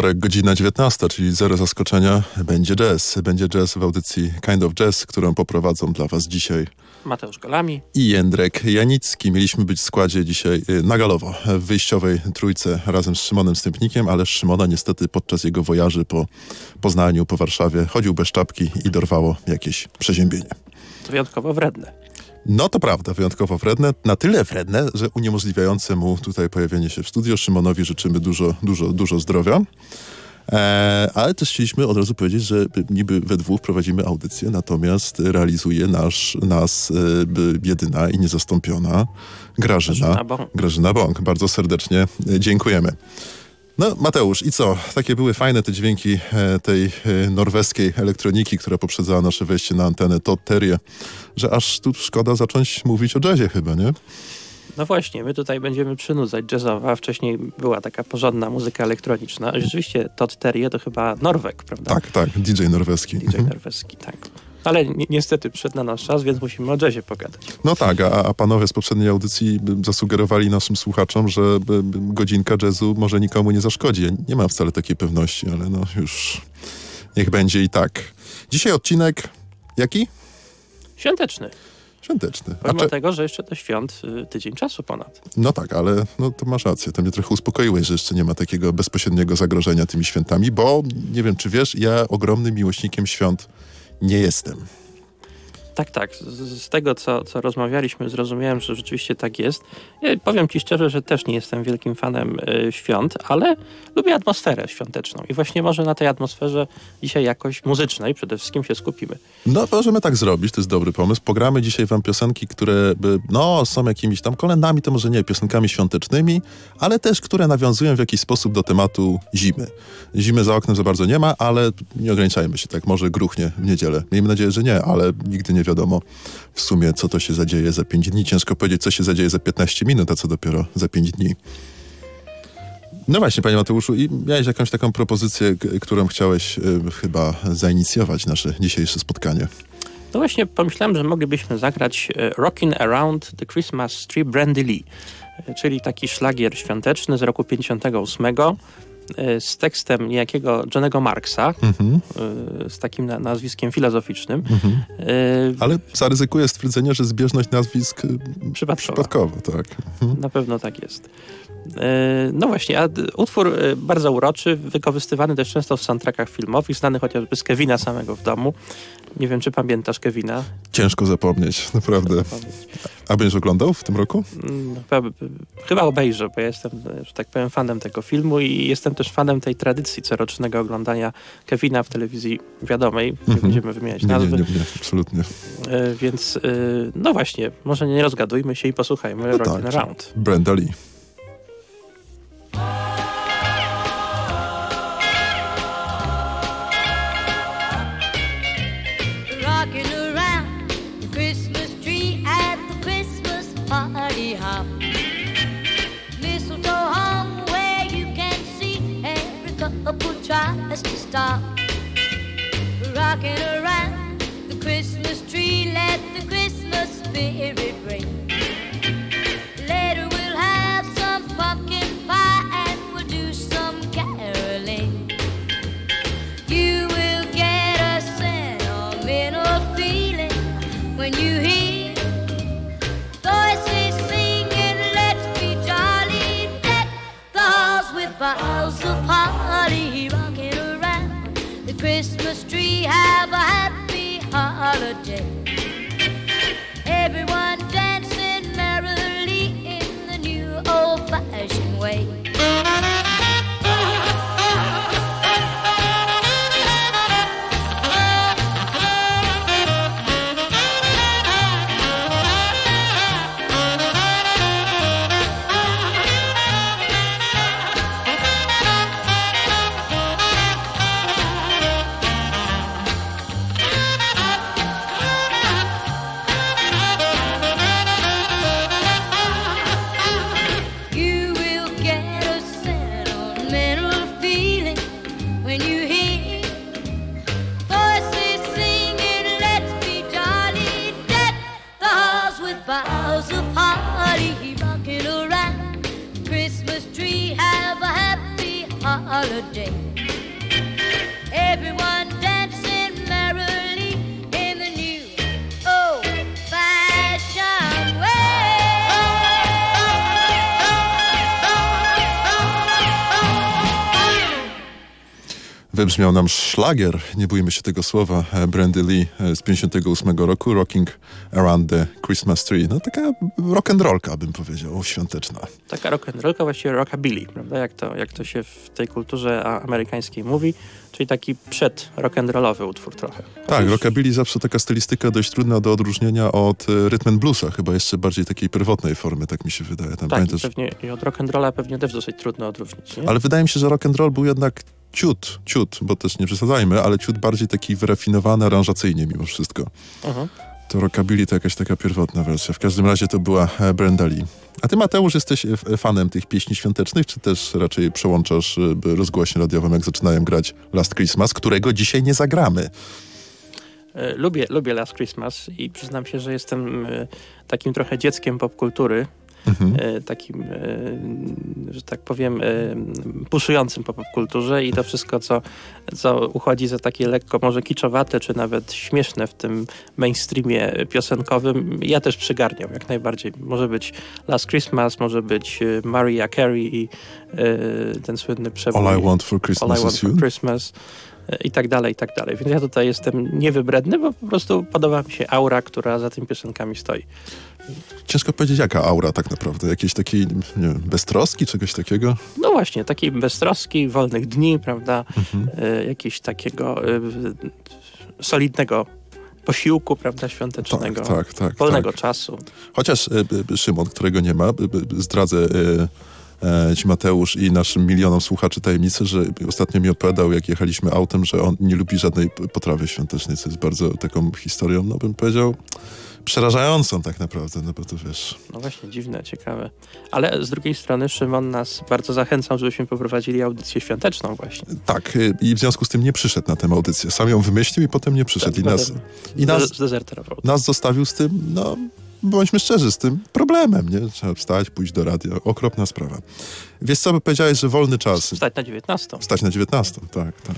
Wtorek, godzina 19, czyli zero zaskoczenia. Będzie jazz. Będzie jazz w audycji Kind of Jazz, którą poprowadzą dla was dzisiaj Mateusz Golami i Jędrek Janicki. Mieliśmy być w składzie dzisiaj y, na Galowo, w wyjściowej trójce razem z Szymonem Stępnikiem, ale Szymona niestety podczas jego wojaży po Poznaniu, po Warszawie chodził bez czapki i dorwało jakieś przeziębienie. Wyjątkowo wredne. No to prawda, wyjątkowo wredne. Na tyle wredne, że uniemożliwiające mu tutaj pojawienie się w studio. Szymonowi życzymy dużo, dużo, dużo zdrowia. E, ale też chcieliśmy od razu powiedzieć, że niby we dwóch prowadzimy audycję, natomiast realizuje nasz, nas e, jedyna i niezastąpiona Grażyna, Grażyna Bąk. Grażyna Bąk. Bardzo serdecznie e, dziękujemy. No, Mateusz, i co? Takie były fajne te dźwięki e, tej e, norweskiej elektroniki, która poprzedzała nasze wejście na antenę Todd Terje, że aż tu szkoda zacząć mówić o jazzie chyba, nie? No właśnie, my tutaj będziemy przynudzać jazzowa. Wcześniej była taka porządna muzyka elektroniczna. Rzeczywiście Todd Terje to chyba Norweg, prawda? Tak, tak, DJ norweski. DJ norweski, tak. Ale ni niestety przyszedł na nasz czas, więc musimy o jazzie pogadać. No tak, a, a panowie z poprzedniej audycji zasugerowali naszym słuchaczom, że godzinka jazzu może nikomu nie zaszkodzi. Nie mam wcale takiej pewności, ale no już niech będzie i tak. Dzisiaj odcinek jaki? Świąteczny. Świąteczny. Pomimo tego, że jeszcze do świąt y, tydzień czasu ponad. No tak, ale no to masz rację. To mnie trochę uspokoiłeś, że jeszcze nie ma takiego bezpośredniego zagrożenia tymi świętami, bo nie wiem, czy wiesz, ja ogromnym miłośnikiem świąt nie jestem. Tak, tak. Z, z, tego, co, co rozmawialiśmy, zrozumiałem, że rzeczywiście tak jest. Ja powiem ci szczerze, że też nie jestem wielkim fanem y, świąt, ale lubię atmosferę świąteczną. I właśnie może na tej atmosferze dzisiaj jakoś muzycznej przede wszystkim się skupimy. No, możemy tak zrobić, to jest dobry pomysł. Pogramy dzisiaj wam piosenki, które by, no, są jakimiś tam kolendami, to może nie, piosenkami świątecznymi, ale też, które nawiązują w jakiś sposób do tematu zimy. Zimy za oknem za bardzo nie ma, ale nie ograniczajmy się, tak może gruchnie w niedzielę. Miejmy nadzieję, że nie, ale nigdy nie wiadomo w sumie, co to się zadzieje za 5 dni. Ciężko powiedzieć, co się zadzieje za 15 minut, a co dopiero za 5 dni. No właśnie, panie Mateuszu, i miałeś jakąś taką propozycję, którą chciałeś y, chyba zainicjować nasze dzisiejsze spotkanie. No właśnie, pomyślałem, że moglibyśmy zagrać y, Rockin' Around the Christmas Tree Brandy Lee, y, czyli taki szlagier świąteczny z roku 58 Y, z tekstem niejakiego Johnego Marksa, mhm. Y, z takim nazwiskiem filozoficznym. Mhm. Y, Ale zaryzykuję stwierdzenie, że zbieżność nazwisk przypadkowa. przypadkowo tak. Mhm. Na pewno tak jest. No właśnie, a utwór bardzo uroczy, wykorzystywany też często w soundtrackach filmowych, znany chociażby z Kevina samego w domu. Nie wiem, czy pamiętasz Kevina? Ciężko zapomnieć, naprawdę. Zapomnieć. A będziesz oglądał w tym roku? No, chyba obejrzę, bo ja jestem, że tak powiem, fanem tego filmu i jestem też fanem tej tradycji corocznego oglądania Kevina w telewizji wiadomej. Nie mm -hmm. będziemy wymieniać nazwy. Nie, nie, nie, absolutnie. E, więc, e, no właśnie, może nie rozgadujmy się i posłuchajmy no Rockin' tak, Around. Brenda Lee. Tries to stop rocking around the Christmas tree. Let the Christmas spirit ring. Have a happy holiday. Wybrzmiał nam szlagier, nie bójmy się tego słowa, e, Brandy Lee e, z 58 roku, Rocking Around the Christmas Tree. No taka rock'n'rollka, bym powiedział, świąteczna. Taka rock'n'rollka, właściwie rockabilly, prawda? Jak to, jak to się w tej kulturze amerykańskiej mówi, czyli taki przed rock'n'rollowy utwór trochę. Tak, rockabilly zawsze taka stylistyka dość trudna do odróżnienia od e, rhythm and bluesa, chyba jeszcze bardziej takiej pierwotnej formy, tak mi się wydaje. Tam Tak, i pamiętasz? pewnie i od rock'n'rolla pewnie też dosyć trudno odróżnić, nie? Ale wydaje mi się, że rock and roll był jednak ciut, ciut, bo też nie przesadzajmy, ale ciut bardziej taki wyrafinowany aranżacyjnie mimo wszystko. Mhm. To rockabilly to jakaś taka pierwotna wersja. W każdym razie to była e, Brenda Lee. A ty, Mateusz, jesteś e, fanem tych pieśni świątecznych, czy też raczej przełączasz rozgłośnie radiową, jak zaczynają grać Last Christmas, którego dzisiaj nie zagramy? E, Lubię, lubię Last Christmas i przyznam się, że jestem takim trochę dzieckiem popkultury, Mhm. e, takim, e, że tak powiem, e, puszującym po popkulturze i to wszystko, co, co uchodzi za takie lekko może kiczowate, czy nawet śmieszne w tym mainstreamie piosenkowym, ja też przygarniam jak najbardziej. Może być Last Christmas, może być Mariah Carey i ten słynny przebój All I Want for All Christmas I Want for Christmas i tak dalej, i tak dalej. Więc ja tutaj jestem niewybredny, bo po prostu podoba mi się aura, która za tymi piosenkami stoi. Ciężko powiedzieć, jaka aura tak naprawdę. Jakiejś takiej, nie wiem, beztroski, czegoś takiego? No właśnie, takiej beztroski, wolnych dni, prawda, Mhm. e, jakiegoś takiego e, solidnego posiłku, prawda, świątecznego, Tak, tak, tak. wolnego tak. czasu. Chociaż e, Szymon, którego nie ma, zdradzę ci Mateusz i naszym milionom słuchaczy tajemnicę, że ostatnio mi opowiadał, jak jechaliśmy autem, że on nie lubi żadnej potrawy świątecznej, co jest bardzo taką historią, no bym powiedział, przerażającą tak naprawdę, no bo to wiesz... No właśnie, dziwne, ciekawe. Ale z drugiej strony Szymon nas bardzo zachęcał, żebyśmy poprowadzili audycję świąteczną właśnie. Tak, e, i w związku z tym nie przyszedł na tę audycję. Sam ją wymyślił i potem nie przyszedł. I nas, i nas, nas zostawił z tym, no, bądźmy szczerzy, z tym problemem, nie? Trzeba wstać, pójść do radia. Okropna sprawa. Wiesz co, powiedziałeś, że wolny czas. Wstać na 19. Wstać na 19, tak, tak.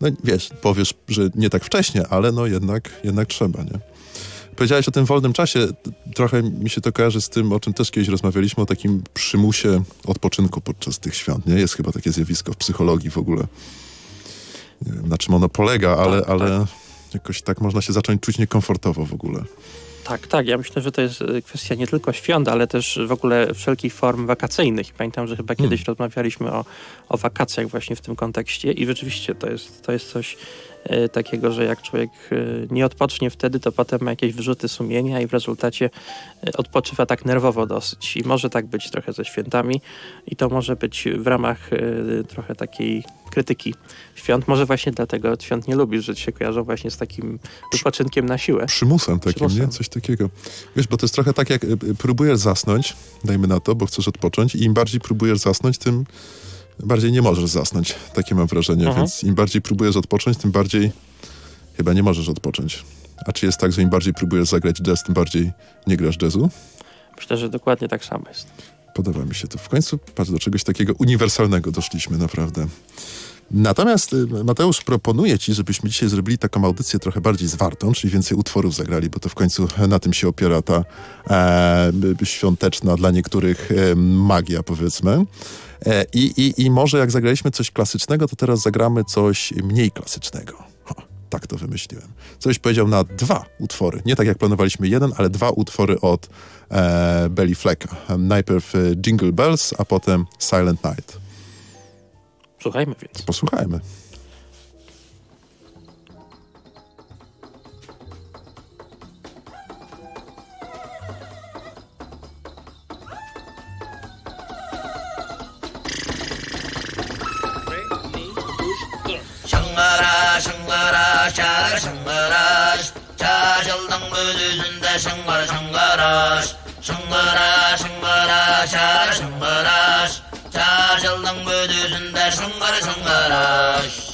No wiesz, powiesz, że nie tak wcześnie, ale no jednak, jednak trzeba, nie? Powiedziałeś o tym wolnym czasie, trochę mi się to kojarzy z tym, o czym też kiedyś rozmawialiśmy, o takim przymusie odpoczynku podczas tych świąt, nie? Jest chyba takie zjawisko w psychologii w ogóle. Nie wiem, na czym ono polega, ale, Tak, ale jakoś tak można się zacząć czuć niekomfortowo w ogóle. Tak, tak. Ja myślę, że to jest e, kwestia nie tylko świąt, ale też w ogóle wszelkich form wakacyjnych. Pamiętam, że chyba kiedyś rozmawialiśmy o, o wakacjach właśnie w tym kontekście i rzeczywiście to jest, to jest coś takiego, że jak człowiek e, nie odpocznie wtedy, to potem ma jakieś wyrzuty sumienia i w rezultacie e, odpoczywa tak nerwowo dosyć. I może tak być trochę ze świętami i to może być w ramach e, trochę takiej krytyki świąt. Może właśnie dlatego świąt nie lubisz, że ci się kojarzą właśnie z takim wypoczynkiem na siłę. Przymusem takim, Przymusem. nie? Coś takiego. Wiesz, bo to jest trochę tak, jak próbujesz zasnąć, dajmy na to, bo chcesz odpocząć i im bardziej próbujesz zasnąć, tym bardziej nie możesz zasnąć. Takie mam wrażenie, Mhm. więc im bardziej próbujesz odpocząć, tym bardziej chyba nie możesz odpocząć. A czy jest tak, że im bardziej próbujesz zagrać jazz, tym bardziej nie grasz jazzu? Myślę, że dokładnie tak samo jest. Podoba mi się to. W końcu, patrz, do czegoś takiego uniwersalnego doszliśmy, naprawdę. Natomiast y, Mateusz proponuje ci, żebyśmy dzisiaj zrobili taką audycję trochę bardziej zwartą, czyli więcej utworów zagrali, bo to w końcu na tym się opiera ta e, świąteczna dla niektórych e, magia, powiedzmy. E, i, i, I może jak zagraliśmy coś klasycznego, to teraz zagramy coś mniej klasycznego. Tak to wymyśliłem. Coś powiedział na dwa utwory. Nie tak jak planowaliśmy jeden, ale dwa utwory od e, Belly Flecka. Najpierw e, Jingle Bells, a potem Silent Night. Słuchajmy więc. Posłuchajmy. şıngıraş çağır şıngıraş. Çağışıldın göz yüzünde şıngır şıngıraş. Şıngıraş şıngıraş çağır şıngıraş. Çağışıldın göz yüzünde şıngır şıngıraş.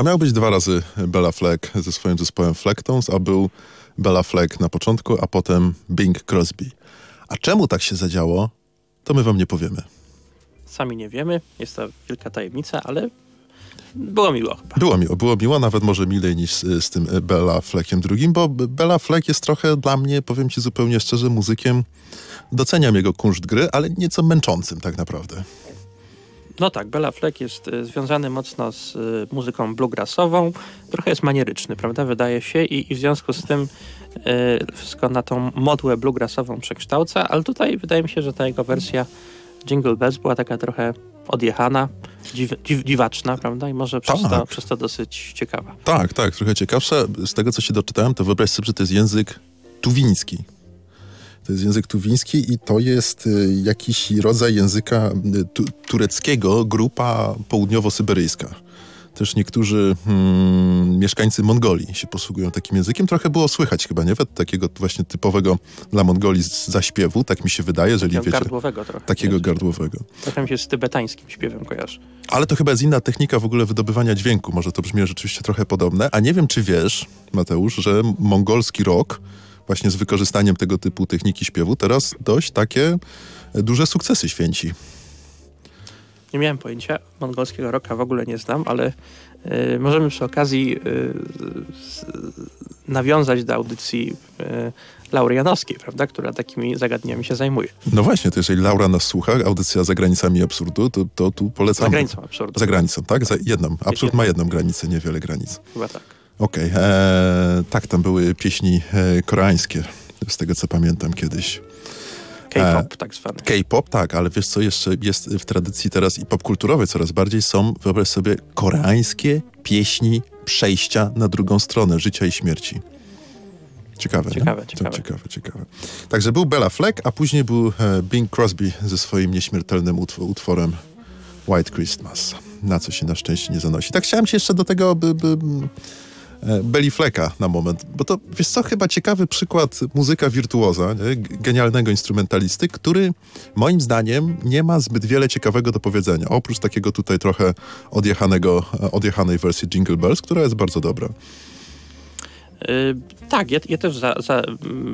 No miał być dwa razy Bella Fleck ze swoim zespołem Flecktones, a był Bella Fleck na początku, a potem Bing Crosby. A czemu tak się zadziało, to my wam nie powiemy. Sami nie wiemy, jest to wielka tajemnica, ale było miło chyba. Było miło, było miło, nawet może milej niż z, z tym Bella Fleckiem drugim, bo Bella Fleck jest trochę dla mnie, powiem ci zupełnie szczerze, muzykiem. Doceniam jego kunszt gry, ale nieco męczącym tak naprawdę. No tak, Bella Fleck jest e, związany mocno z e, muzyką bluegrassową. Trochę jest manieryczny, prawda? Wydaje się i, i w związku z tym e, wszystko na tą modłę bluegrassową przekształca, ale tutaj wydaje mi się, że ta jego wersja Jingle Bells była taka trochę odjechana, dziw, dziw, dziwaczna, prawda? I może przez, Tak. to, przez to dosyć ciekawa. Tak, tak, trochę ciekawsze. Z tego, co się doczytałem, to wyobraź sobie, że to jest język tuwiński. To jest język tuwiński i to jest y, jakiś rodzaj języka y, tu, tureckiego, grupa południowo-syberyjska. Też niektórzy hmm, mieszkańcy Mongolii się posługują takim językiem. Trochę było słychać chyba, nie? Takiego właśnie typowego dla Mongolii zaśpiewu, tak mi się wydaje, jeżeli Takiego wiecie... gardłowego trochę. Takiego Wiesz? gardłowego. Trochę mi się z tybetańskim śpiewem kojarzy. Ale to chyba jest inna technika w ogóle wydobywania dźwięku. Może to brzmi rzeczywiście trochę podobne. A nie wiem, czy wiesz, Mateusz, że mongolski rock, właśnie z wykorzystaniem tego typu techniki śpiewu, teraz dość takie duże sukcesy święci. Nie miałem pojęcia, mongolskiego rocka w ogóle nie znam, ale y, możemy przy okazji y, s- nawiązać do audycji y, Laury Janowskiej, prawda, która takimi zagadnieniami się zajmuje. No właśnie, to jeżeli Laura nas słucha, audycja za granicami absurdu, to, to tu polecam. Za granicą absurdu. Za granicą, tak? Za jedną. Absurd ma jedną granicę, niewiele granic. Chyba tak. Okej, e, tak, tam były pieśni e, koreańskie, z tego co pamiętam kiedyś. K-pop tak zwany. K-pop, tak, ale wiesz co jeszcze jest w tradycji teraz i popkulturowej coraz bardziej są, wyobraź sobie, koreańskie pieśni przejścia na drugą stronę życia i śmierci. Ciekawe, Ciekawe, nie? Ciekawe. ciekawe, ciekawe. Także był Bella Fleck, a później był e, Bing Crosby ze swoim nieśmiertelnym utw- utworem White Christmas. na co się na szczęście nie zanosi. Tak chciałem się jeszcze do tego, by, by e, Belly Fleka na moment, bo to, wiesz co, chyba ciekawy przykład muzyka wirtuoza, nie? Genialnego instrumentalisty, który moim zdaniem nie ma zbyt wiele ciekawego do powiedzenia, oprócz takiego tutaj trochę odjechanego, e, odjechanej wersji Jingle Bells, która jest bardzo dobra. Y, tak, ja, ja też za, za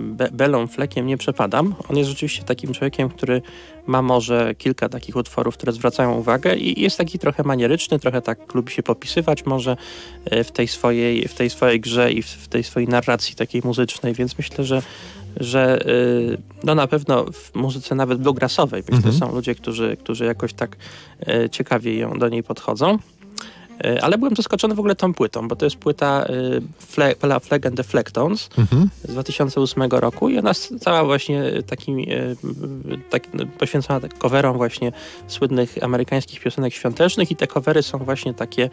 Be Belą Fleckiem nie przepadam. On jest rzeczywiście takim człowiekiem, który ma może kilka takich utworów, które zwracają uwagę i jest taki trochę manieryczny, trochę tak lubi się popisywać może y, w tej swojej, w tej swojej grze i w, tej swojej narracji takiej muzycznej, więc myślę, że że y, no na pewno w muzyce nawet bluegrassowej myślę, Mhm. są ludzie, którzy, którzy jakoś tak ciekawie ją do niej podchodzą. Y, Ale byłem zaskoczony w ogóle tą płytą, bo to jest płyta y, Fle- Flag and the Flectons Mhm. z 2008 roku i ona jest cała właśnie takimi, y, tak, poświęcona tak coverom właśnie słynnych amerykańskich piosenek świątecznych i te covery są właśnie takie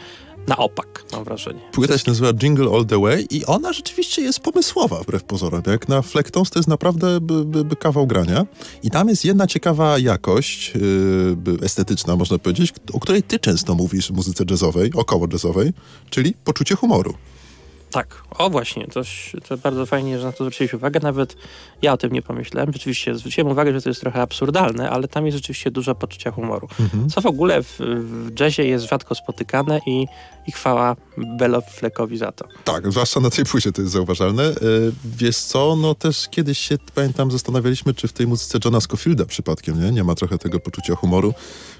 na opak, mam wrażenie. Płyta się nazywa Jingle All The Way i ona rzeczywiście jest pomysłowa, wbrew pozorom. Jak na Flectons to jest naprawdę by, by, by kawał grania. I tam jest jedna ciekawa jakość yy, estetyczna, można powiedzieć, o której ty często mówisz w muzyce jazzowej, około jazzowej, czyli poczucie humoru. Tak, o właśnie, to, to bardzo fajnie, że na to zwróciłeś uwagę. Nawet ja o tym nie pomyślałem. Rzeczywiście zwróciłem uwagę, że to jest trochę absurdalne, ale tam jest rzeczywiście dużo poczucia humoru. Co w ogóle w, w jazzie jest rzadko spotykane i, i chwała Bello Fleckowi za to. Tak, zwłaszcza na tej płycie to jest zauważalne. Yy, wiesz co, no też kiedyś się, pamiętam, zastanawialiśmy, czy w tej muzyce Johna Scofielda przypadkiem, nie? Nie ma trochę tego poczucia humoru,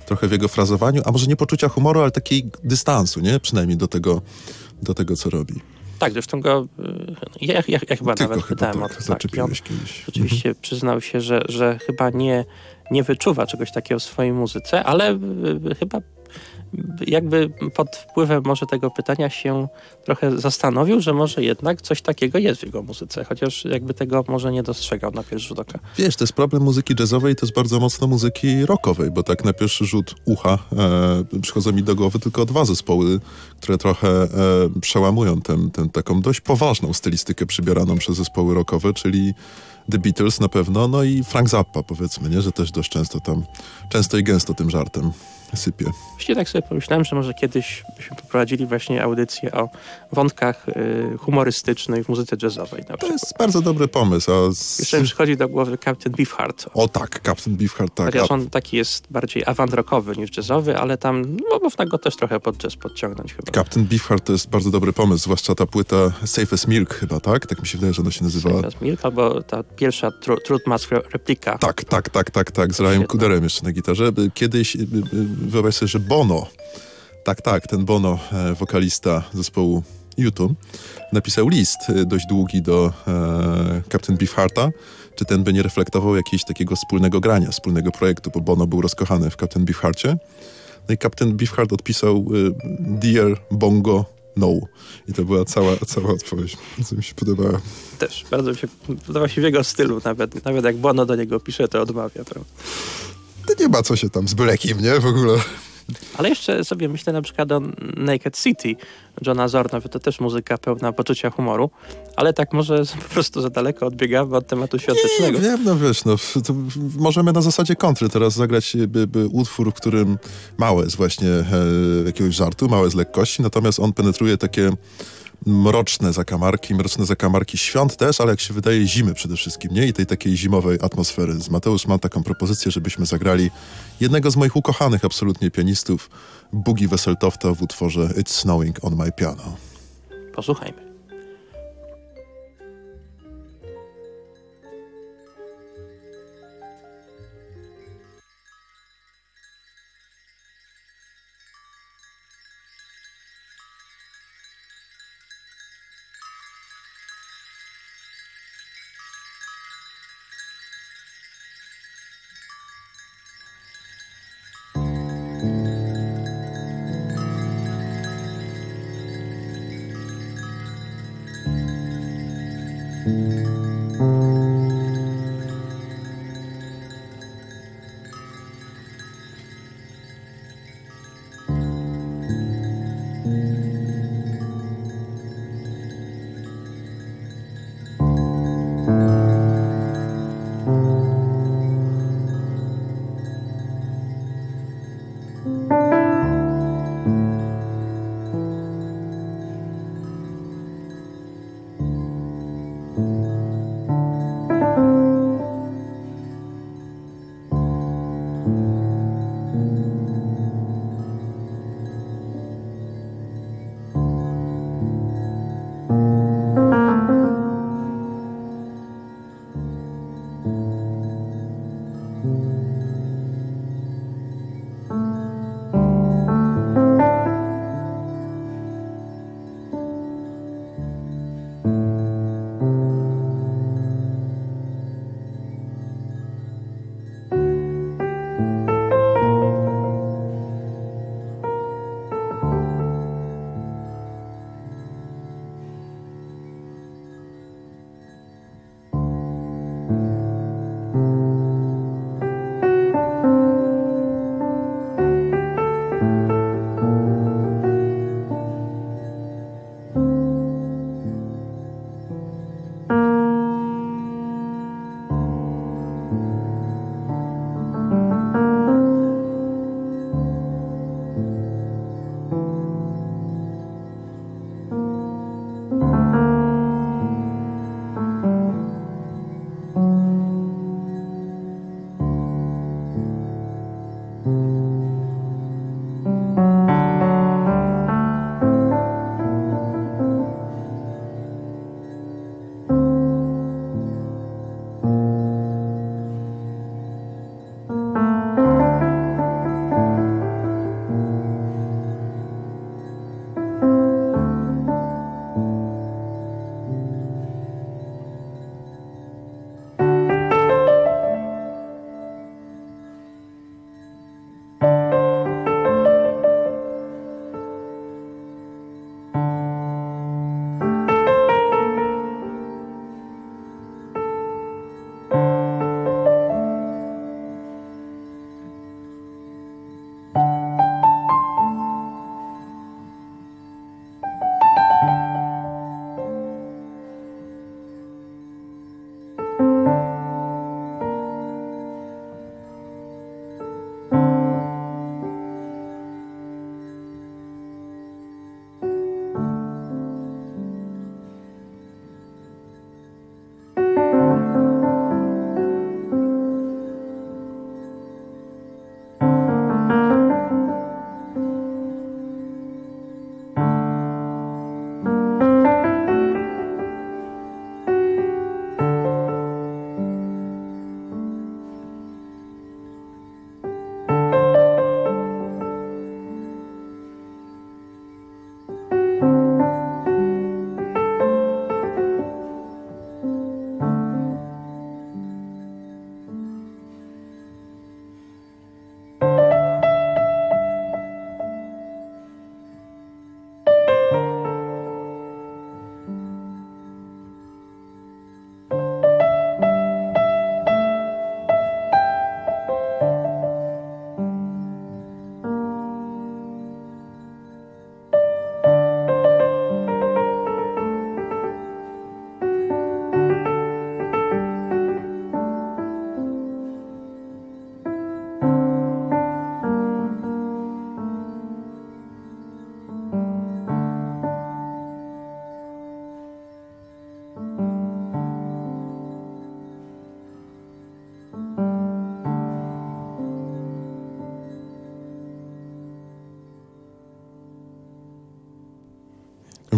trochę w jego frazowaniu, a może nie poczucia humoru, ale takiej dystansu, nie? Przynajmniej do tego, do tego co robi. Tak, zresztą go, y, ja, ja, ja chyba nawet pytałem tak, o to. Tak, on kiedyś. rzeczywiście przyznał się, że, że chyba nie, nie wyczuwa czegoś takiego w swojej muzyce, ale y, y, chyba jakby pod wpływem może tego pytania się trochę zastanowił, że może jednak coś takiego jest w jego muzyce, chociaż jakby tego może nie dostrzegał na pierwszy rzut oka. Wiesz, to jest problem muzyki jazzowej, to jest bardzo mocno muzyki rockowej, bo tak na pierwszy rzut ucha e, przychodzą mi do głowy tylko dwa zespoły, które trochę e, przełamują tę taką dość poważną stylistykę przybieraną przez zespoły rockowe, czyli The Beatles na pewno, no i Frank Zappa powiedzmy, nie, że też dość często tam, często i gęsto tym żartem sypie. Właściwie tak sobie pomyślałem, że może kiedyś byśmy poprowadzili właśnie audycję o wątkach y, humorystycznych w muzyce jazzowej To jest bardzo dobry pomysł, a z... Jeszcze mi przychodzi do głowy Captain Beefheart. O tak, Captain Beefheart, tak. Chociaż on taki jest bardziej avant-rockowy niż jazzowy, ale tam no, można go też trochę pod jazz podciągnąć chyba. Captain Beefheart to jest bardzo dobry pomysł, zwłaszcza ta płyta Safe as Milk chyba, tak? Tak mi się wydaje, że ona się nazywała. Teraz Milk, albo ta pierwsza tru, Truth Mask re- replika. Tak, tak, tak, tak, tak, z Ryan. Kuderem jeszcze na gitarze. Kiedyś, wyobraź sobie, że Bono, tak, tak, ten Bono, e, wokalista zespołu YouTube, napisał list y, dość długi do e, Captain Beefhearta, czy ten by nie reflektował jakiegoś takiego wspólnego grania, wspólnego projektu, bo Bono był rozkochany w Captain Beefhearcie. No i Captain Beefheart odpisał y, Dear Bongo, no. I to była cała, cała odpowiedź, co mi się podobała. Też bardzo mi się podoba się w jego stylu, nawet, nawet jak Bono do niego pisze, to odmawia. Prawda? To nie ma co się tam z Blekiem, nie? W ogóle. Ale jeszcze sobie myślę na przykład o Naked City Johna Zorna, to też muzyka pełna poczucia humoru, ale tak może po prostu za daleko odbiegamy od tematu świątecznego. Nie, wiem, no wiesz, no, możemy na zasadzie kontry teraz zagrać by, by utwór, w którym małe jest właśnie e, jakiegoś żartu, małe z lekkości, natomiast on penetruje takie mroczne zakamarki, mroczne zakamarki świąt też, ale jak się wydaje zimy przede wszystkim, nie? I tej takiej zimowej atmosfery. Z Mateusz mam taką propozycję, żebyśmy zagrali jednego z moich ukochanych absolutnie pianistów, Boogie Wesseltofta w utworze It's Snowing on My Piano. Posłuchajmy.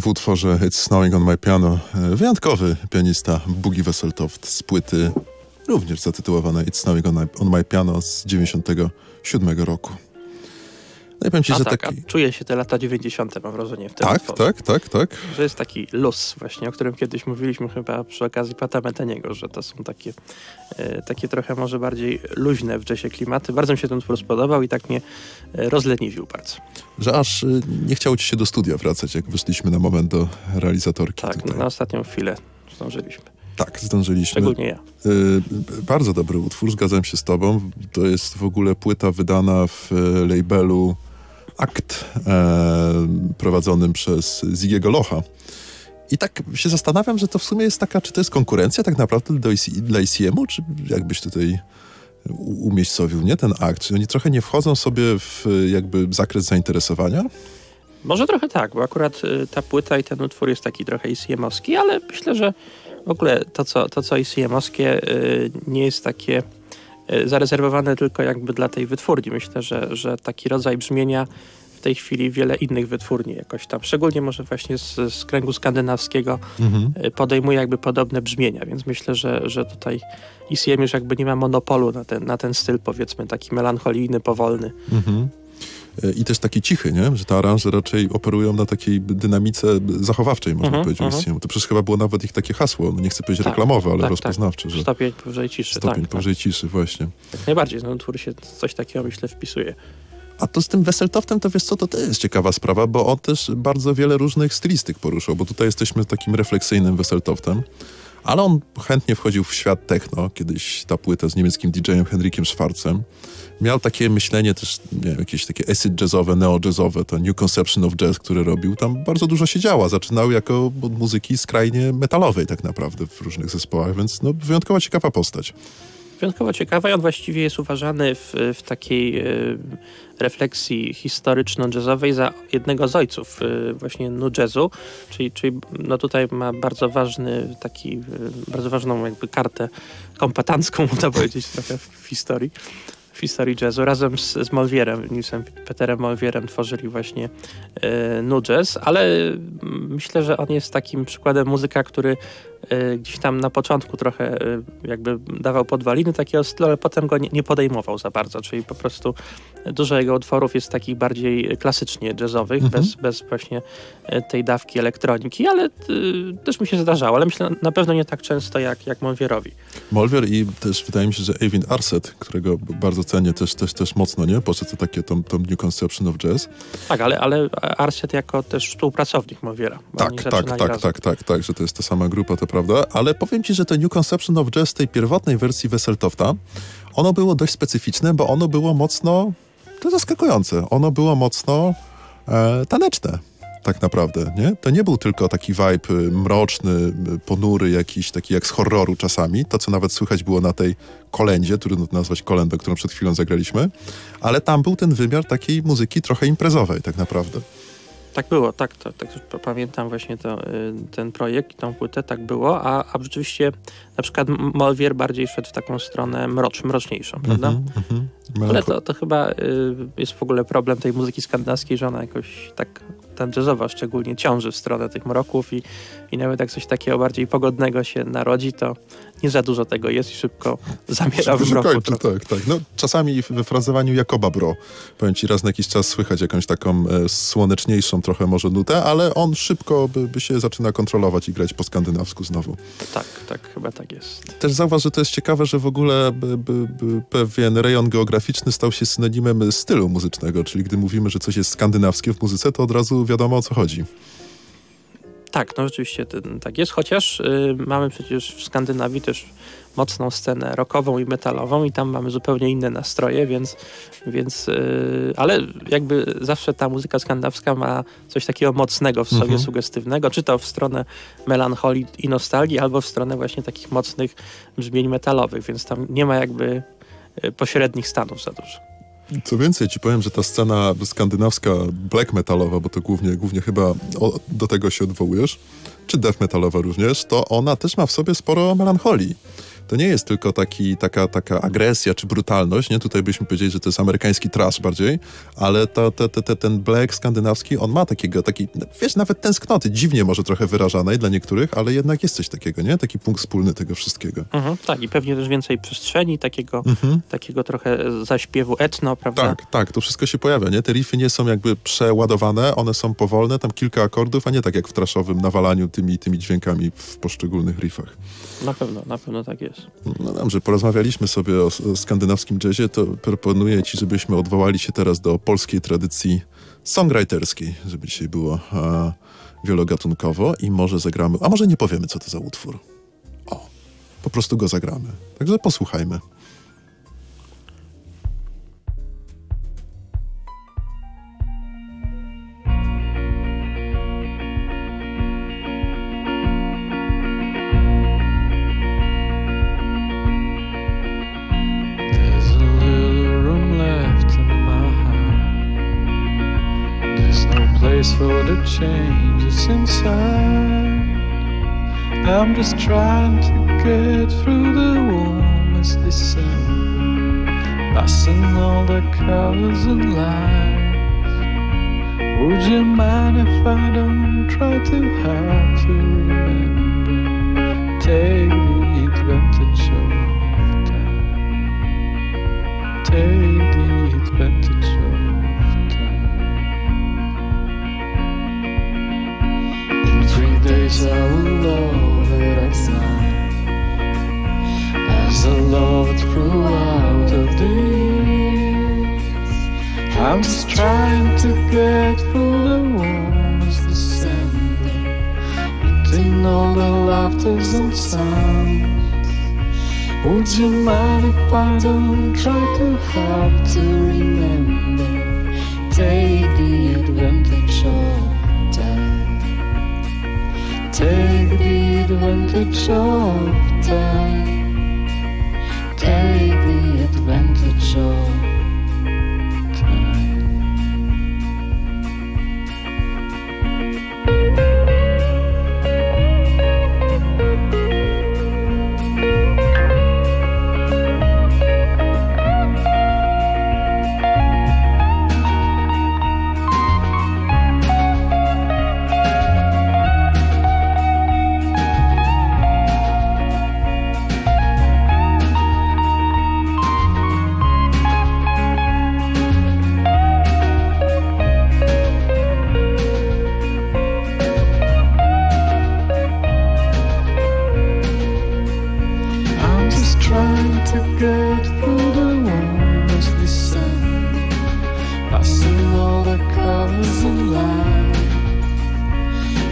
W utworze It's Snowing on My Piano e, wyjątkowy pianista Boogie Wesseltoft z płyty również zatytułowanej It's Snowing on My, on my Piano z 97 roku. No i powiem ci, A że tak, taki... a czuje się te lata 90. mam wrażenie w tym Tak, tak, tak, tak. Że jest taki luz właśnie, o którym kiedyś mówiliśmy chyba przy okazji Pata Metaniego, że to są takie, e, takie trochę może bardziej luźne w jazzie klimaty. Bardzo mi się ten utwór spodobał i tak mnie e, rozleniwił bardzo. Że aż y, nie chciało ci się do studia wracać, jak wyszliśmy na moment do realizatorki Tak, tutaj. na ostatnią chwilę zdążyliśmy. Tak, zdążyliśmy. Szczególnie ja. Y, bardzo dobry utwór, zgadzam się z tobą. To jest w ogóle płyta wydana w e, labelu Akt, e, prowadzonym przez Zigiego Locha. I tak się zastanawiam, że to w sumie jest taka, czy to jest konkurencja tak naprawdę do IC, dla ICM-u, czy jakbyś tutaj umiejscowił, nie, ten akt? Czy oni trochę nie wchodzą sobie w jakby zakres zainteresowania? Może trochę tak, bo akurat y, ta płyta i ten utwór jest taki trochę ICM-owski, ale myślę, że w ogóle to, co, to, co ICM-owskie y, nie jest takie zarezerwowane tylko jakby dla tej wytwórni. Myślę, że, że taki rodzaj brzmienia w tej chwili wiele innych wytwórni jakoś tam, szczególnie może właśnie z, z kręgu skandynawskiego y, podejmuje jakby podobne brzmienia, więc myślę, że, że tutaj ICM już jakby nie ma monopolu na ten, na ten styl powiedzmy taki melancholijny, powolny. Mhm. I też taki cichy, nie? Że te aranże raczej operują na takiej dynamice zachowawczej, można Mhm, powiedzieć. mhm. ICM. To przecież chyba było nawet ich takie hasło, no nie chcę powiedzieć Tak, reklamowe, ale tak, rozpoznawcze, że Stopień powyżej ciszy. stopień tak, powyżej ciszy, właśnie. tak. Jak najbardziej, no utwór się coś takiego myślę wpisuje. A to z tym Wesseltoftem, to wiesz co, to też jest ciekawa sprawa, bo on też bardzo wiele różnych stylistyk poruszał, bo tutaj jesteśmy takim refleksyjnym Wesseltoftem, ale on chętnie wchodził w świat techno, kiedyś ta płyta z niemieckim DJ-em Henrikiem Schwarzem. Miał takie myślenie też, nie wiem, jakieś takie acid jazzowe, neo-jazzowe, to New Conception of Jazz, który robił, tam bardzo dużo się działo. Zaczynał jako od muzyki skrajnie metalowej tak naprawdę w różnych zespołach, więc no, wyjątkowo ciekawa postać. Wyjątkowo ciekawe i on właściwie jest uważany w, w takiej e, refleksji historyczno-jazzowej za jednego z ojców e, właśnie nu jazzu, czyli, czyli no tutaj ma bardzo ważny taki, e, bardzo ważną jakby kartę kompetancką, można powiedzieć trochę w historii. W historii jazzu. Razem z, z Molvierem, Nilsem Peterem Molvierem tworzyli właśnie e, nu jazz, ale mm, myślę, że on jest takim przykładem muzyka, który e, gdzieś tam na początku trochę e, jakby dawał podwaliny takiego stylu, ale potem go nie, nie podejmował za bardzo, czyli po prostu dużo jego utworów jest takich bardziej klasycznie jazzowych, Mhm. bez, bez właśnie e, tej dawki elektroniki, ale e, też mi się zdarzało, ale myślę na pewno nie tak często jak, jak Monwierowi. Molwier i też wydaje mi się, że Eivind Arset, którego bardzo cenię też, też, też mocno, nie? Poszedł to takie tą, tą New Conception of Jazz. Tak, ale, ale Arset jako też współpracownik Monwiera. bo Tak, tak, tak, razem. tak, tak, tak, że to jest ta sama grupa, to prawda. Ale powiem ci, że to New Conception of Jazz tej pierwotnej wersji Wesseltofta, ono było dość specyficzne, bo ono było mocno, to zaskakujące, ono było mocno e, taneczne. Tak naprawdę, nie? To nie był tylko taki vibe y, mroczny, y, ponury, jakiś taki jak z horroru czasami, to co nawet słychać było na tej kolędzie, trudno to nazwać kolendą, którą przed chwilą zagraliśmy, ale tam był ten wymiar takiej muzyki trochę imprezowej tak naprawdę. Tak było, tak, to, tak p- pamiętam właśnie to, y, ten projekt i tą płytę, tak było, a, a rzeczywiście na przykład Molwier bardziej szedł w taką stronę mrocz, mroczniejszą, prawda? Mhm, mhm. Ale to, to chyba y, jest w ogóle problem tej muzyki skandynawskiej, że ona jakoś tak, ta jazzowa szczególnie ciąży w stronę tych mroków i, i nawet jak coś takiego bardziej pogodnego się narodzi, to nie za dużo tego jest i szybko zamiera w mroku. kończy, tak, tak. No, czasami w- we frazowaniu Jakoba Bro, powiem ci, raz na jakiś czas słychać jakąś taką e, słoneczniejszą trochę może nutę, ale on szybko by, by się zaczyna kontrolować i grać po skandynawsku znowu. Tak, tak, chyba tak jest. Też zauważ, że to jest ciekawe, że w ogóle by, by pewien rejon geograficzny stał się synonimem stylu muzycznego, czyli gdy mówimy, że coś jest skandynawskie w muzyce, to od razu wiadomo o co chodzi. Tak, no rzeczywiście ten, tak jest, chociaż y, mamy przecież w Skandynawii też mocną scenę rockową i metalową i tam mamy zupełnie inne nastroje, więc, więc y, ale jakby zawsze ta muzyka skandynawska ma coś takiego mocnego w sobie, Mhm. sugestywnego, czy to w stronę melancholii i nostalgii, albo w stronę właśnie takich mocnych brzmień metalowych, więc tam nie ma jakby y, pośrednich stanów za dużo. Co więcej, ci powiem, że ta scena skandynawska black metalowa, bo to głównie, głównie chyba o, do tego się odwołujesz, czy death metalowa również, to ona też ma w sobie sporo melancholii. To nie jest tylko taki, taka, taka agresja czy brutalność, nie? Tutaj byśmy powiedzieli, że to jest amerykański trash bardziej, ale to, to, to, to, ten black skandynawski, on ma takiego, taki, wiesz, nawet tęsknoty, dziwnie może trochę wyrażanej dla niektórych, ale jednak jest coś takiego, nie? Taki punkt wspólny tego wszystkiego. Mhm, tak, i pewnie też więcej przestrzeni, takiego, takiego trochę zaśpiewu etno, prawda? Mhm. Tak, tak, to wszystko się pojawia, nie? Te riffy nie są jakby przeładowane, one są powolne, tam kilka akordów, a nie tak jak w traszowym nawalaniu tymi, tymi dźwiękami w poszczególnych riffach. Na pewno, na pewno tak jest. No dobrze, porozmawialiśmy sobie o, o skandynawskim jazzie, to proponuję ci, żebyśmy odwołali się teraz do polskiej tradycji songwriterskiej, żeby dzisiaj było e, wielogatunkowo i może zagramy, a może nie powiemy, co to za utwór. O, po prostu go zagramy. Także posłuchajmy. Place for the changes inside. I'm just trying to get through the warmest December, passing all the colors and lights. Would you mind if I don't try too hard to remember? Take the advantage of time. Take the advantage of days I will love it as mine As I loved throughout the days I'm just trying to get through the warmest December Between all the laughters and sounds would you mind if I don't try too hard to remember? Take the advantage of. Take the advantage of time. Take the advantage of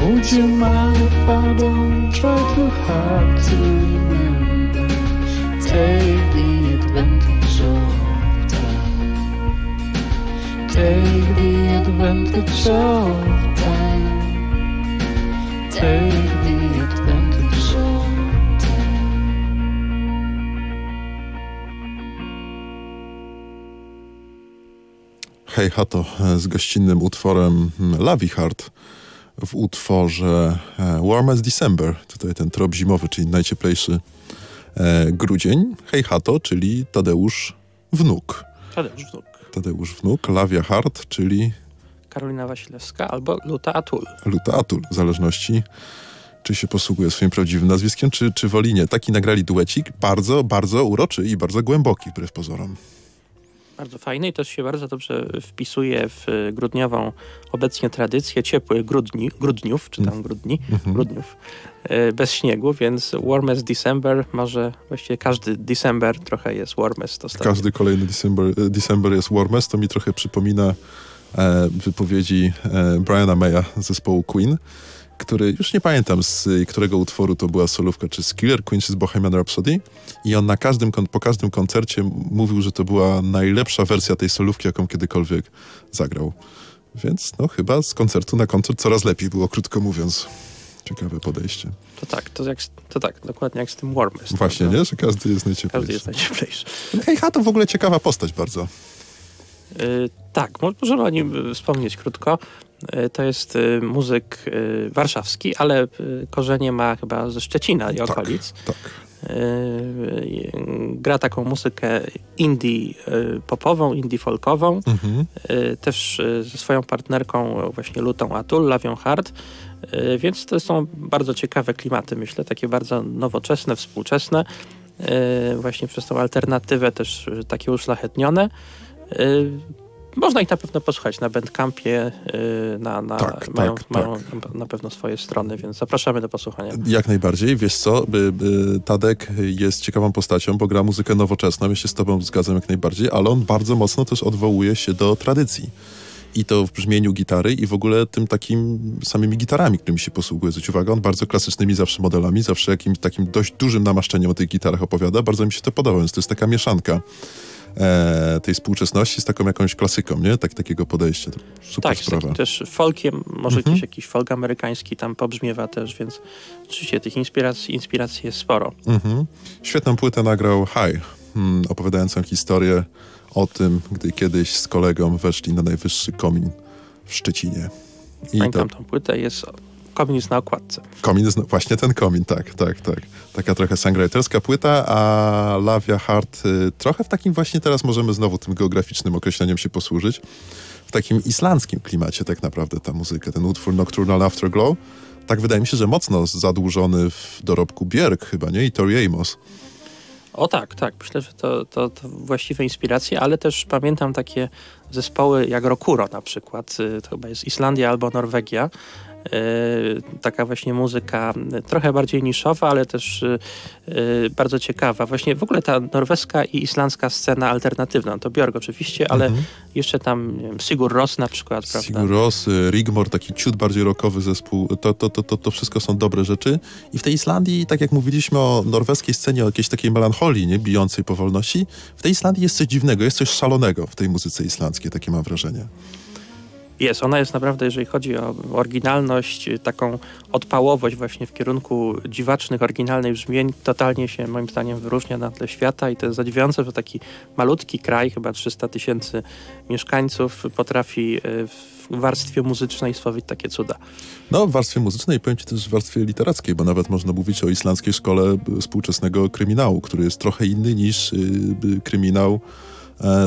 Would you mind if I don't try too hard to remember? Take the advantage of time. Take the advantage of time. Take the advantage of time. Hej Hato z gościnnym utworem mm, Lavi Heart w utworze e, Warmest December. Tutaj ten trop zimowy, czyli najcieplejszy e, grudzień. Hej Hato, czyli Tadeusz Wnuk. Tadeusz Wnuk. Tadeusz Wnuk, Lavia Hart, czyli Karolina Wasilewska albo Luta Atul. Luta Atul, w zależności czy się posługuje swoim prawdziwym nazwiskiem, czy, czy woli nie. Taki nagrali duecik, bardzo, bardzo uroczy i bardzo głęboki, wbrew pozorom. Bardzo fajny i też się bardzo dobrze wpisuje w e, grudniową obecnie tradycję ciepłych grudni, grudniów, czy tam grudni, grudniów, e, bez śniegu, więc warmest December, może właściwie każdy December trochę jest warmest ostatnio. Każdy kolejny December, e, December jest warmest, to mi trochę przypomina wypowiedzi Briana Maya z zespołu Queen, który, już nie pamiętam z y, którego utworu to była solówka, czy z Killer Queen, czy z Bohemian Rhapsody i on na każdym, po każdym koncercie mówił, że to była najlepsza wersja tej solówki, jaką kiedykolwiek zagrał. Więc no chyba z koncertu na koncert coraz lepiej było, krótko mówiąc. Ciekawe podejście. To tak, to, jak, to tak, dokładnie jak z tym warmest. Właśnie, prawda? nie? Że każdy jest najcieplejszy. Każdy jest najcieplejszy. Hej, ha, to w ogóle ciekawa postać bardzo. Y, tak, mo- możemy o nim y, wspomnieć krótko. Y, To jest y, muzyk y, warszawski, ale korzenie ma chyba ze Szczecina i okolic. Tak. gra taką muzykę indie popową, indie folkową. Mhm. Też ze swoją partnerką, właśnie Lutą Atul, Lawią Hart. Więc to są bardzo ciekawe klimaty, myślę, takie bardzo nowoczesne, współczesne. Właśnie przez tą alternatywę też takie uszlachetnione. Można ich na pewno posłuchać na Bandcampie, y, na, na, Tak, mają, tak, mają tak. na pewno swoje strony, więc zapraszamy do posłuchania. Jak najbardziej. Wiesz co, Tadek jest ciekawą postacią, bo gra muzykę nowoczesną, ja się z tobą zgadzam jak najbardziej, ale on bardzo mocno też odwołuje się do tradycji. I to w brzmieniu gitary i w ogóle tym takim samymi gitarami, którymi się posługuje. Zwróć uwagę, on bardzo klasycznymi zawsze modelami, zawsze jakimś takim dość dużym namaszczeniem o tych gitarach opowiada. Bardzo mi się to podoba, więc to jest taka mieszanka e, tej współczesności z taką jakąś klasyką, nie? Tak, takiego podejścia. To super Tak, sprawa. takim też folkiem, może Mhm. gdzieś jakiś folk amerykański tam pobrzmiewa też, więc oczywiście tych inspiracji, inspiracji jest sporo. Mhm. Świetną płytę nagrał High, hmm, opowiadającą historię o tym, gdy kiedyś z kolegą weszli na najwyższy komin w Szczecinie. I Pamiętam to tą płytę, jest komin jest na okładce. komin jest, właśnie ten komin, tak, tak, tak. Taka trochę songwriterska płyta, a Lavia Hart y, trochę w takim właśnie teraz możemy znowu tym geograficznym określeniem się posłużyć. W takim islandzkim klimacie tak naprawdę ta muzyka, ten utwór Nocturnal Afterglow. Tak wydaje mi się, że mocno zadłużony w dorobku Björk chyba, nie? I Tori Amos. O tak, tak. Myślę, że to, to, to właściwe inspiracje, ale też pamiętam takie zespoły jak Rokuro na przykład. y, To chyba jest Islandia albo Norwegia. Y, Taka właśnie muzyka trochę bardziej niszowa, ale też y, y, bardzo ciekawa. Właśnie w ogóle ta norweska i islandzka scena alternatywna. To Björk oczywiście, ale Mhm. jeszcze tam wiem, Sigur Ros na przykład, prawda? Sigur Rós, y, Rigmor, taki ciut bardziej rockowy zespół, to, to, to, to, to wszystko są dobre rzeczy. I w tej Islandii, tak jak mówiliśmy o norweskiej scenie, o jakiejś takiej melancholii, nie, bijącej powolności, w tej Islandii jest coś dziwnego, jest coś szalonego w tej muzyce islandzkiej, takie mam wrażenie. Jest, ona jest naprawdę, jeżeli chodzi o oryginalność, taką odpałowość właśnie w kierunku dziwacznych, oryginalnych brzmień, totalnie się moim zdaniem wyróżnia na tle świata i to jest zadziwiające, że taki malutki kraj, chyba 300 tysięcy mieszkańców, potrafi y, w warstwie muzycznej stworzyć takie cuda. No, w warstwie muzycznej, powiem ci też w warstwie literackiej, bo nawet można mówić o islandzkiej szkole y, współczesnego kryminału, który jest trochę inny niż y, y, kryminał e,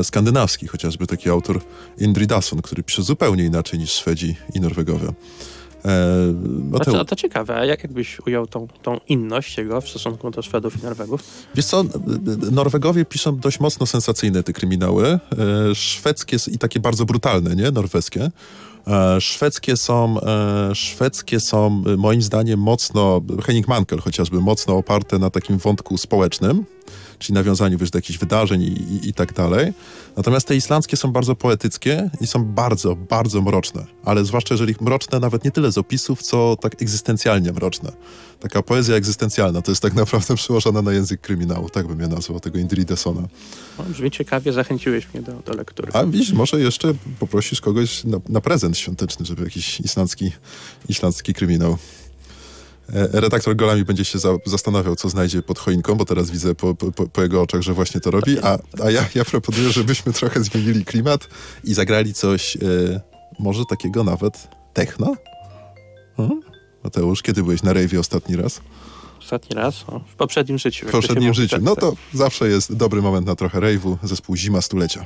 skandynawski, chociażby taki autor Indridason, który pisze zupełnie inaczej niż Szwedzi i Norwegowie. E, Mateusz, to, to ciekawe, a jak jakbyś ujął tą, tą inność jego w stosunku do Szwedów i Norwegów? Wiesz co, Norwegowie piszą dość mocno sensacyjne te kryminały, e, szwedzkie i takie bardzo brutalne, nie? Norweskie. E, Szwedzkie są, e, szwedzkie są e, moim zdaniem mocno, Henning Mankell chociażby, mocno oparte na takim wątku społecznym, czyli nawiązaniu wiesz, do jakichś wydarzeń i, i, i tak dalej. Natomiast te islandzkie są bardzo poetyckie i są bardzo, bardzo mroczne. Ale zwłaszcza jeżeli mroczne nawet nie tyle z opisów, co tak egzystencjalnie mroczne. Taka poezja egzystencjalna to jest tak naprawdę przełożona na język kryminału, tak bym ja nazwał tego Indridesona. No, brzmi ciekawie, zachęciłeś mnie do, do lektury. A widzisz, może jeszcze poprosisz kogoś na, na prezent świąteczny, żeby jakiś islandzki, islandzki kryminał. E, Redaktor Golami będzie się za, zastanawiał, co znajdzie pod choinką, bo teraz widzę po, po, po- jego oczach, że właśnie to robi. A, a ja, ja proponuję, żebyśmy trochę zmienili klimat i zagrali coś e, może takiego nawet techno? Hmm? Mateusz, kiedy byłeś na rejwie ostatni raz? Ostatni raz? O, w poprzednim życiu. W poprzednim mówi, życiu. tak, No tak. to zawsze jest dobry moment na trochę rejwu. Zespół Zima Stulecia.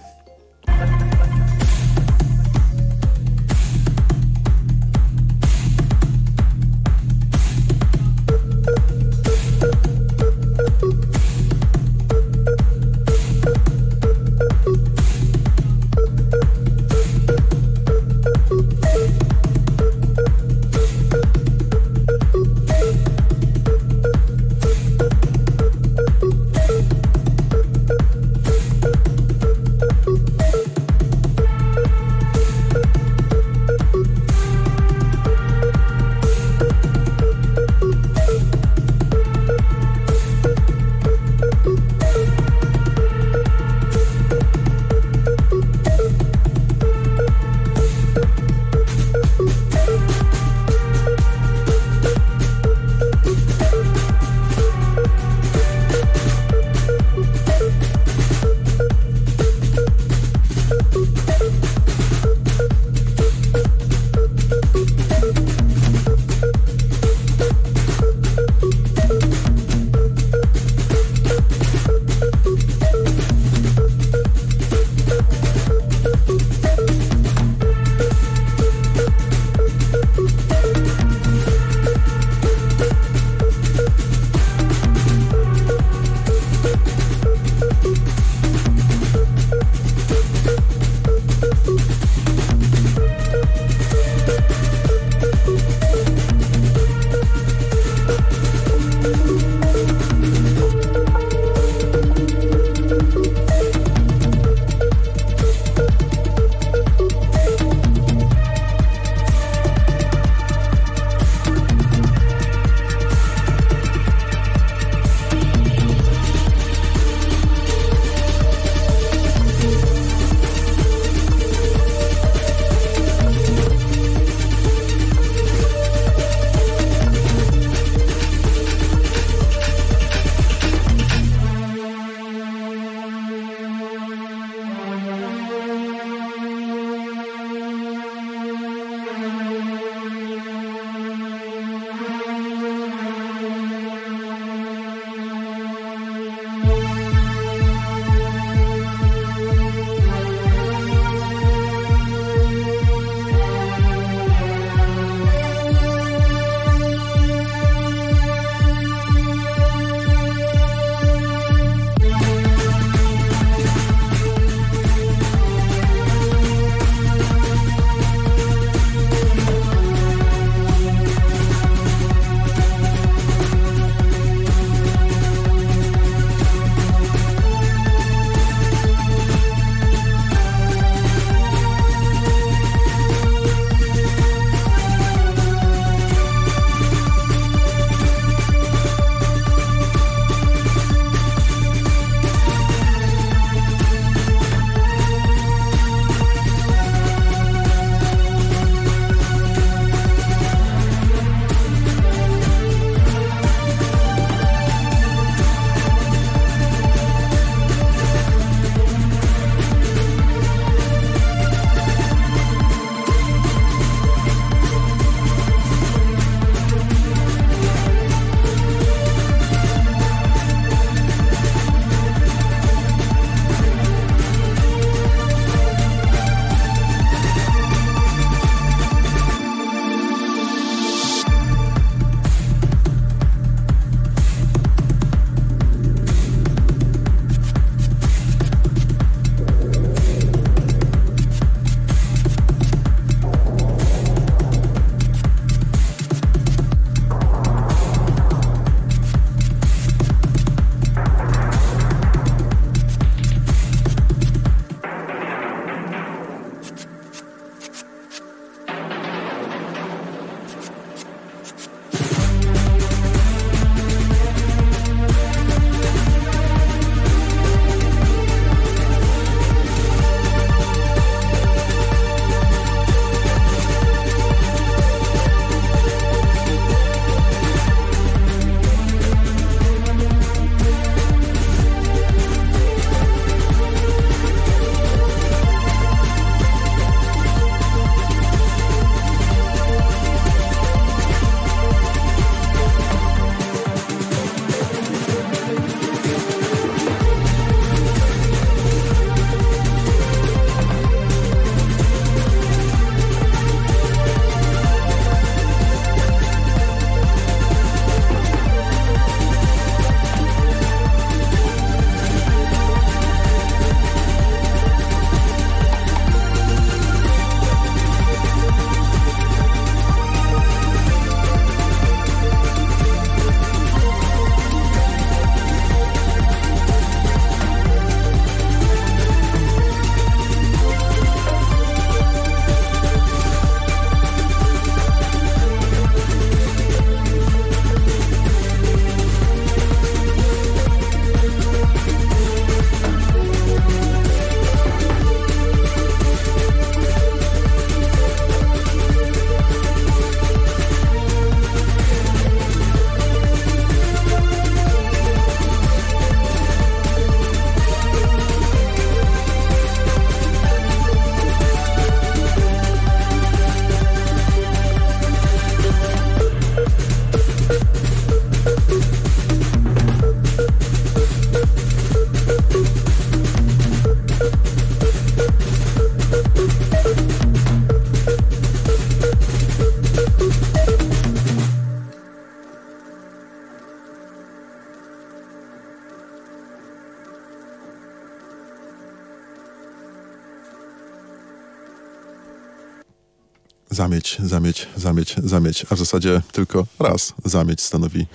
Zamieć, a w zasadzie tylko raz zamieć stanowi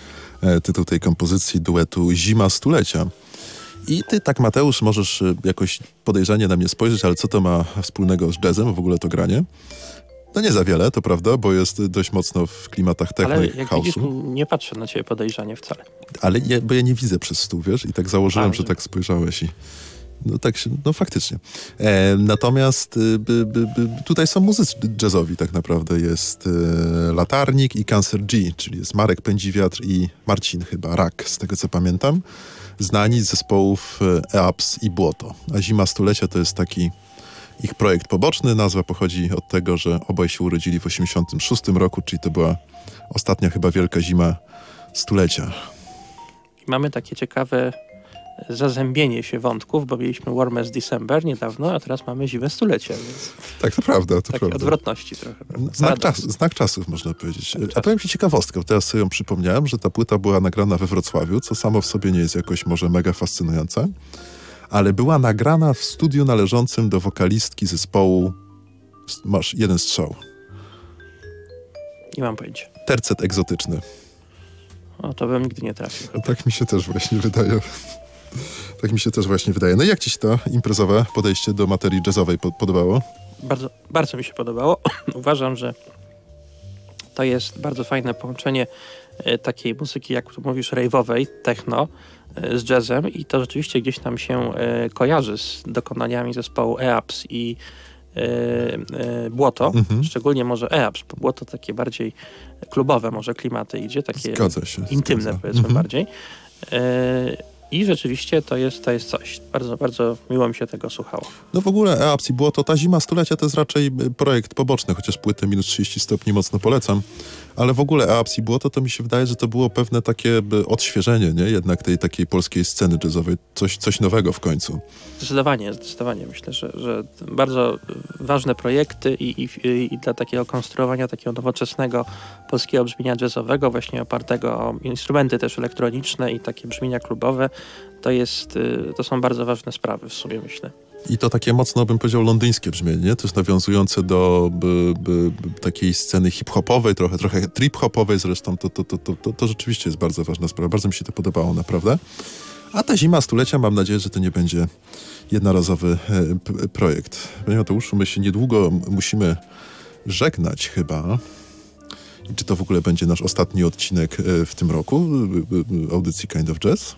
e, tytuł tej kompozycji duetu Zima Stulecia. I ty tak, Mateusz, możesz e, jakoś podejrzanie na mnie spojrzeć, ale co to ma wspólnego z jazzem, w ogóle to granie? No nie za wiele, to prawda, bo jest dość mocno w klimatach techno Ale i jak widzisz, house'u. nie patrzę na ciebie podejrzanie wcale. Ale ja, bo ja nie widzę przez stół, wiesz? I tak założyłem, A, że że- tak spojrzałeś i... No tak się, no faktycznie. E, natomiast y, by, by, by, tutaj są muzycy jazzowi tak naprawdę. Jest e, Latarnik i Cancer G, czyli jest Marek Pędziwiatr i Marcin chyba, Rak, z tego co pamiętam. Znani z zespołów e, EAPS i Błoto. A Zima Stulecia to jest taki ich projekt poboczny. Nazwa pochodzi od tego, że obaj się urodzili w 86 roku, czyli to była ostatnia chyba wielka zima stulecia. Mamy takie ciekawe zazębienie się wątków, bo mieliśmy Warmest December niedawno, a teraz mamy zimę stulecia, więc Tak, to prawda, to takie prawda. odwrotności trochę. Prawda? Znak, czas, znak czasów, można powiedzieć. A czasów. powiem ci ciekawostkę, bo teraz sobie ją przypomniałem, że ta płyta była nagrana we Wrocławiu, co samo w sobie nie jest jakoś może mega fascynujące, ale była nagrana w studiu należącym do wokalistki zespołu Masz jeden strzał. Nie mam pojęcia. Tercet egzotyczny. O, to bym nigdy nie trafił. Tak mi się też właśnie wydaje. Tak mi się też właśnie wydaje. No i jak ci się to imprezowe podejście do materii jazzowej po- podobało? Bardzo, bardzo mi się podobało. Uważam, że to jest bardzo fajne połączenie e, takiej muzyki, jak tu mówisz, rave'owej, techno, e, z jazzem i to rzeczywiście gdzieś tam się e, kojarzy z dokonaniami zespołu EAPS i Błoto, Mhm. szczególnie może EAPS, bo Błoto takie bardziej klubowe może klimaty idzie, takie intymne zgadza. powiedzmy Mhm. bardziej. E, I rzeczywiście to jest, to jest coś. Bardzo, bardzo miło mi się tego słuchało. No w ogóle EAPS i było to ta zima stulecia to jest raczej y, projekt poboczny, chociaż płytę minus 30 stopni mocno polecam. Ale w ogóle EAPS i Błoto to mi się wydaje, że to było pewne takie odświeżenie, nie? Jednak tej takiej polskiej sceny jazzowej. Coś, coś nowego w końcu. Zdecydowanie, zdecydowanie. Myślę, że, że bardzo ważne projekty i, i, i dla takiego konstruowania takiego nowoczesnego polskiego brzmienia jazzowego, właśnie opartego o instrumenty też elektroniczne i takie brzmienia klubowe, to, jest, y, to są bardzo ważne sprawy w sumie, myślę. I to takie mocno, bym powiedział, londyńskie brzmienie, nie? Też nawiązujące do by, by, takiej sceny hip-hopowej, trochę, trochę trip-hopowej zresztą. To, to, to, to, to, rzeczywiście jest bardzo ważna sprawa. Bardzo mi się to podobało, naprawdę. A ta zima stulecia, mam nadzieję, że to nie będzie jednorazowy e, projekt. Panie Mateuszu, my się niedługo musimy żegnać chyba. Czy to w ogóle będzie nasz ostatni odcinek e, w tym roku e, e, audycji Kind of Jazz?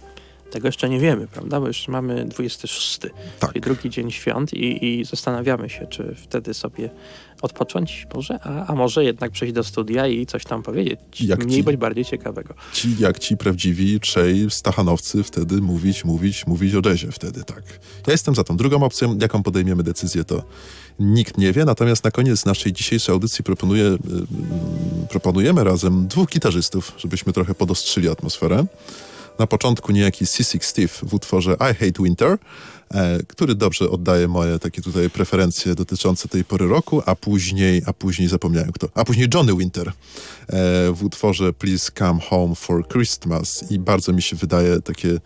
Tego jeszcze nie wiemy, prawda? Bo jeszcze mamy 26, Tak. czyli drugi dzień świąt i, i zastanawiamy się, czy wtedy sobie odpocząć może, a, a może jednak przejść do studia i coś tam powiedzieć. Jak Mniej ci- bądź bardziej ciekawego. Ci, jak ci prawdziwi trzej stachanowcy wtedy mówić, mówić, mówić o jazzie wtedy, tak. Ja jestem za tą drugą opcją. Jaką podejmiemy decyzję, to nikt nie wie. Natomiast na koniec naszej dzisiejszej audycji proponuję, y, y, proponujemy razem dwóch gitarzystów, żebyśmy trochę podostrzyli atmosferę. Na początku niejaki Sissy Steve w utworze I Hate Winter, e, który dobrze oddaje moje takie tutaj preferencje dotyczące tej pory roku, a później, a później zapomniałem kto, a później Johnny Winter e, w utworze Please Come Home for Christmas i bardzo mi się wydaje takie,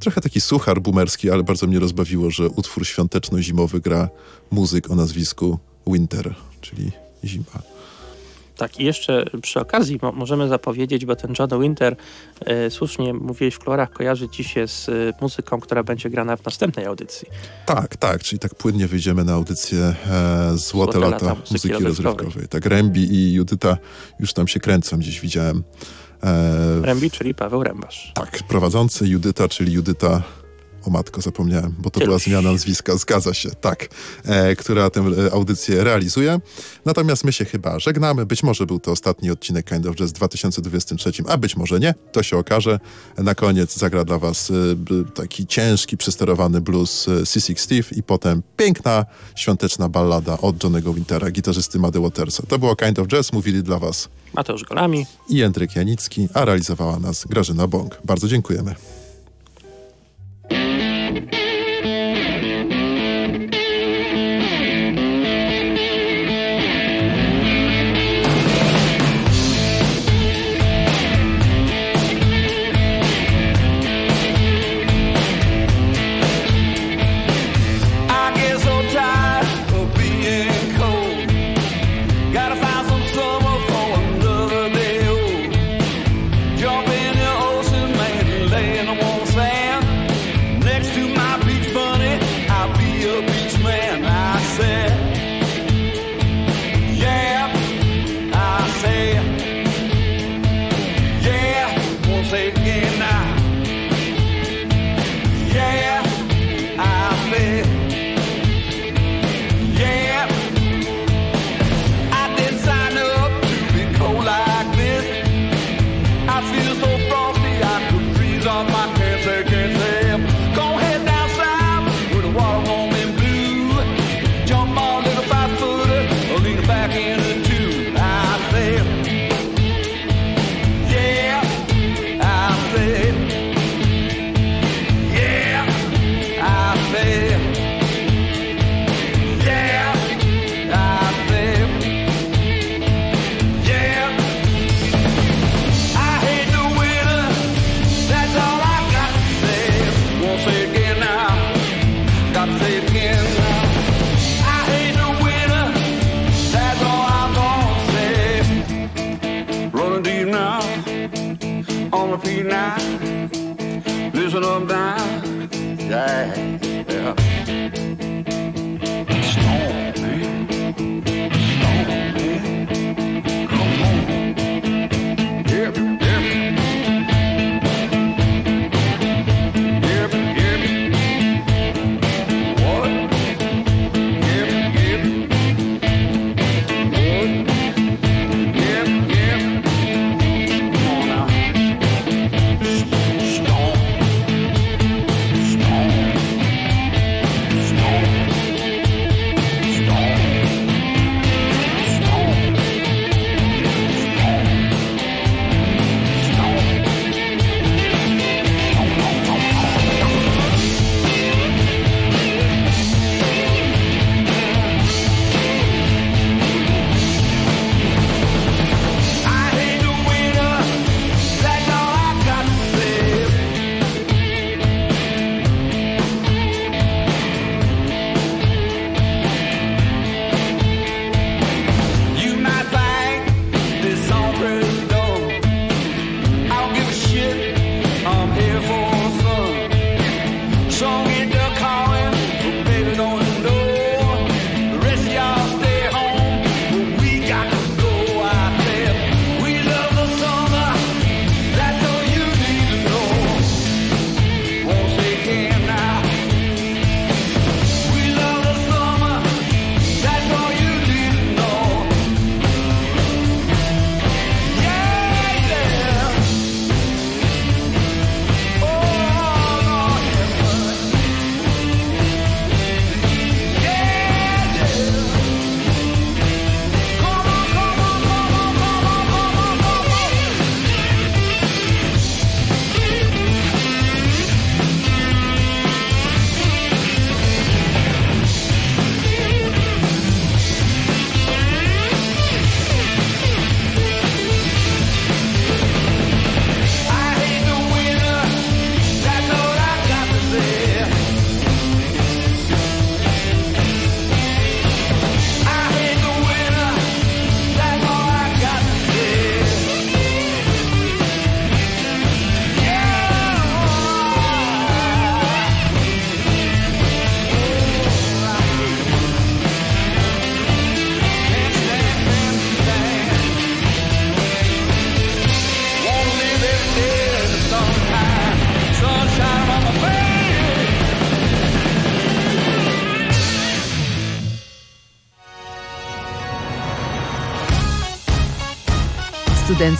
trochę taki suchar boomerski, ale bardzo mnie rozbawiło, że utwór świąteczno-zimowy gra muzyk o nazwisku Winter, czyli zima. Tak, i jeszcze przy okazji mo- możemy zapowiedzieć, bo ten John Winter, e, słusznie mówiłeś w kolorach, kojarzy ci się z e, muzyką, która będzie grana w następnej audycji. Tak, tak, czyli tak płynnie wyjdziemy na audycję e, Złote, Złote lata, lata muzyki, muzyki rozrywkowej. rozrywkowej. Tak, Rembi i Judyta już tam się kręcą, gdzieś widziałem. E, Rembi, czyli Paweł Rębasz. tak, prowadzący Judyta, czyli Judyta, o matko zapomniałem, bo to Tyluś. była zmiana nazwiska, zgadza się, tak, e, która tę e, audycję realizuje. Natomiast my się chyba żegnamy, być może był to ostatni odcinek Kind of Jazz w 2023, a być może nie, to się okaże. Na koniec zagra dla was e, taki ciężki, przesterowany blues e, Sissy Steve i potem piękna, świąteczna ballada od Johnego Wintera, gitarzysty Mady Watersa. To było Kind of Jazz, mówili dla was Mateusz Golami. i Jędryk Janicki, a realizowała nas Grażyna Bąk. Bardzo dziękujemy.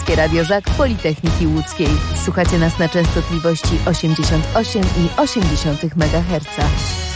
Polskie Radio Żak Politechniki Łódzkiej. Słuchacie nas na częstotliwości 88 i 80 MHz.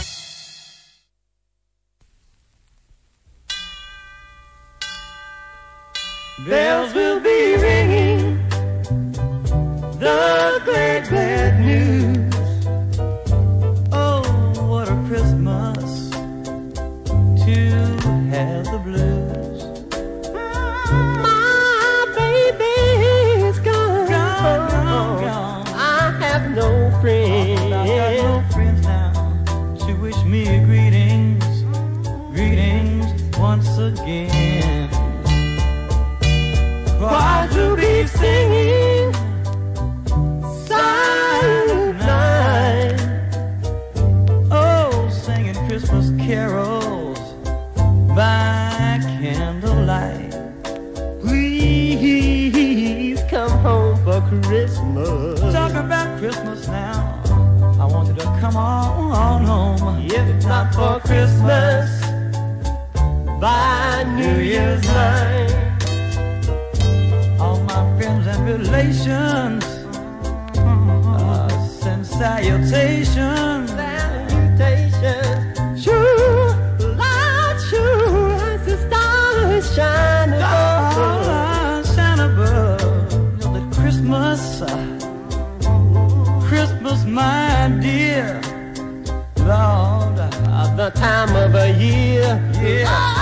come on, home. If not for Christmas, by New Year's night. All my friends and relations, uh, send salutations. the time of the year. Yeah.